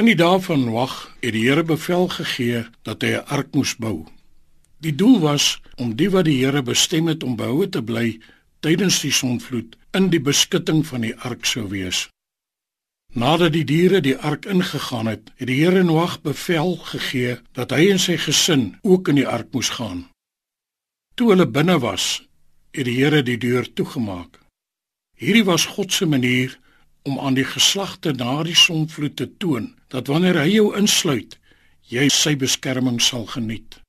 In die dae van Noag het die Here bevel gegee dat hy 'n ark moes bou. Die doel was om die wat die Here bestem het om behoue te bly tydens die sonvloed in die beskutting van die ark sou wees. Nadat die diere die ark ingegaan het, het die Here Noag bevel gegee dat hy en sy gesin ook in die ark moes gaan. Toe hulle binne was, het die Here die deur toegemaak. Hierdie was God se manier om aan die geslagte na die sonvloed te toon dat wanneer hy jou insluit, jy sy beskerming sal geniet.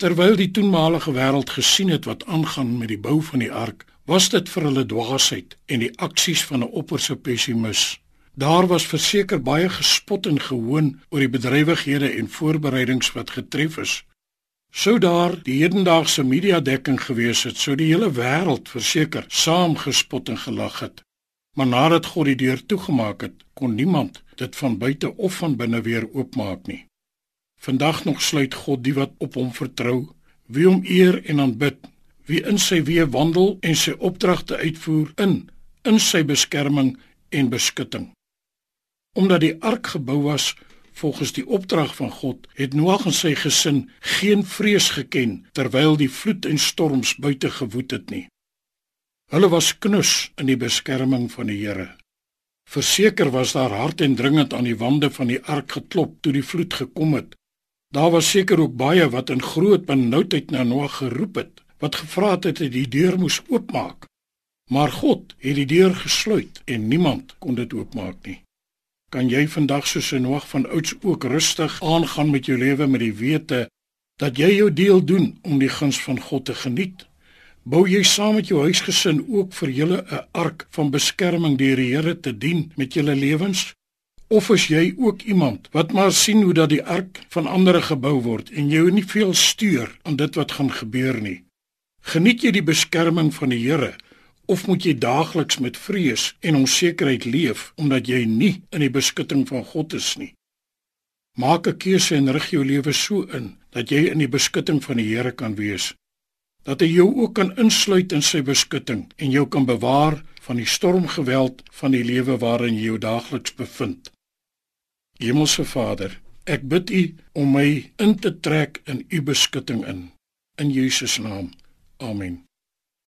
Terwyl die toenmalige wêreld gesien het wat aangaan met die bou van die ark, was dit vir hulle dwaasheid en die aksies van 'n opperse pessimis. Daar was verseker baie gespot en gehoon oor die bedrywighede en voorbereidings wat getref is. Sou daar die hedendaagse media dekking gewees het, sou die hele wêreld verseker saam gespot en gelag het. Maar nadat God die deur toegemaak het, kon niemand dit van buite of van binne weer oopmaak nie. Vandag nog sluit God die wat op hom vertrou, wie hom eer en aanbid, wie in sy weë wandel en sy opdragte uitvoer in in sy beskerming en beskutting. Omdat die ark gebou was volgens die opdrag van God, het Noag en sy gesin geen vrees geken terwyl die vloed en storms buite gewoed het nie. Hulle was knus in die beskerming van die Here. Verseker was daar hard en dringend aan die wande van die ark geklop toe die vloed gekom het. Daar was seker ook baie wat in groot benoudheid na Noag geroep het, wat gevra het dat hy die deur moes oopmaak. Maar God het die deur gesluit en niemand kon dit oopmaak nie. Kan jy vandag soos Noag van ouds ook rustig aangaan met jou lewe met die wete dat jy jou deel doen om die guns van God te geniet? Bou jy saam met jou huisgesin ook vir julle 'n ark van beskerming deur die Here te dien met julle lewens? Of is jy ook iemand wat maar sien hoe dat die ark van ander gebou word en jy nie veel stuur aan dit wat gaan gebeur nie? Geniet jy die beskerming van die Here of moet jy daagliks met vrees en onsekerheid leef omdat jy nie in die beskutting van God is nie? Maak 'n keuse en rig jou lewe so in dat jy in die beskutting van die Here kan wees dat hy jou ook kan insluit in sy beskutting en jou kan bewaar van die stormgeweld van die lewe waarin jy jou daagliks bevind. Hemelse Vader, ek bid U om my in te trek in U beskutting in. In Jesus naam. Amen.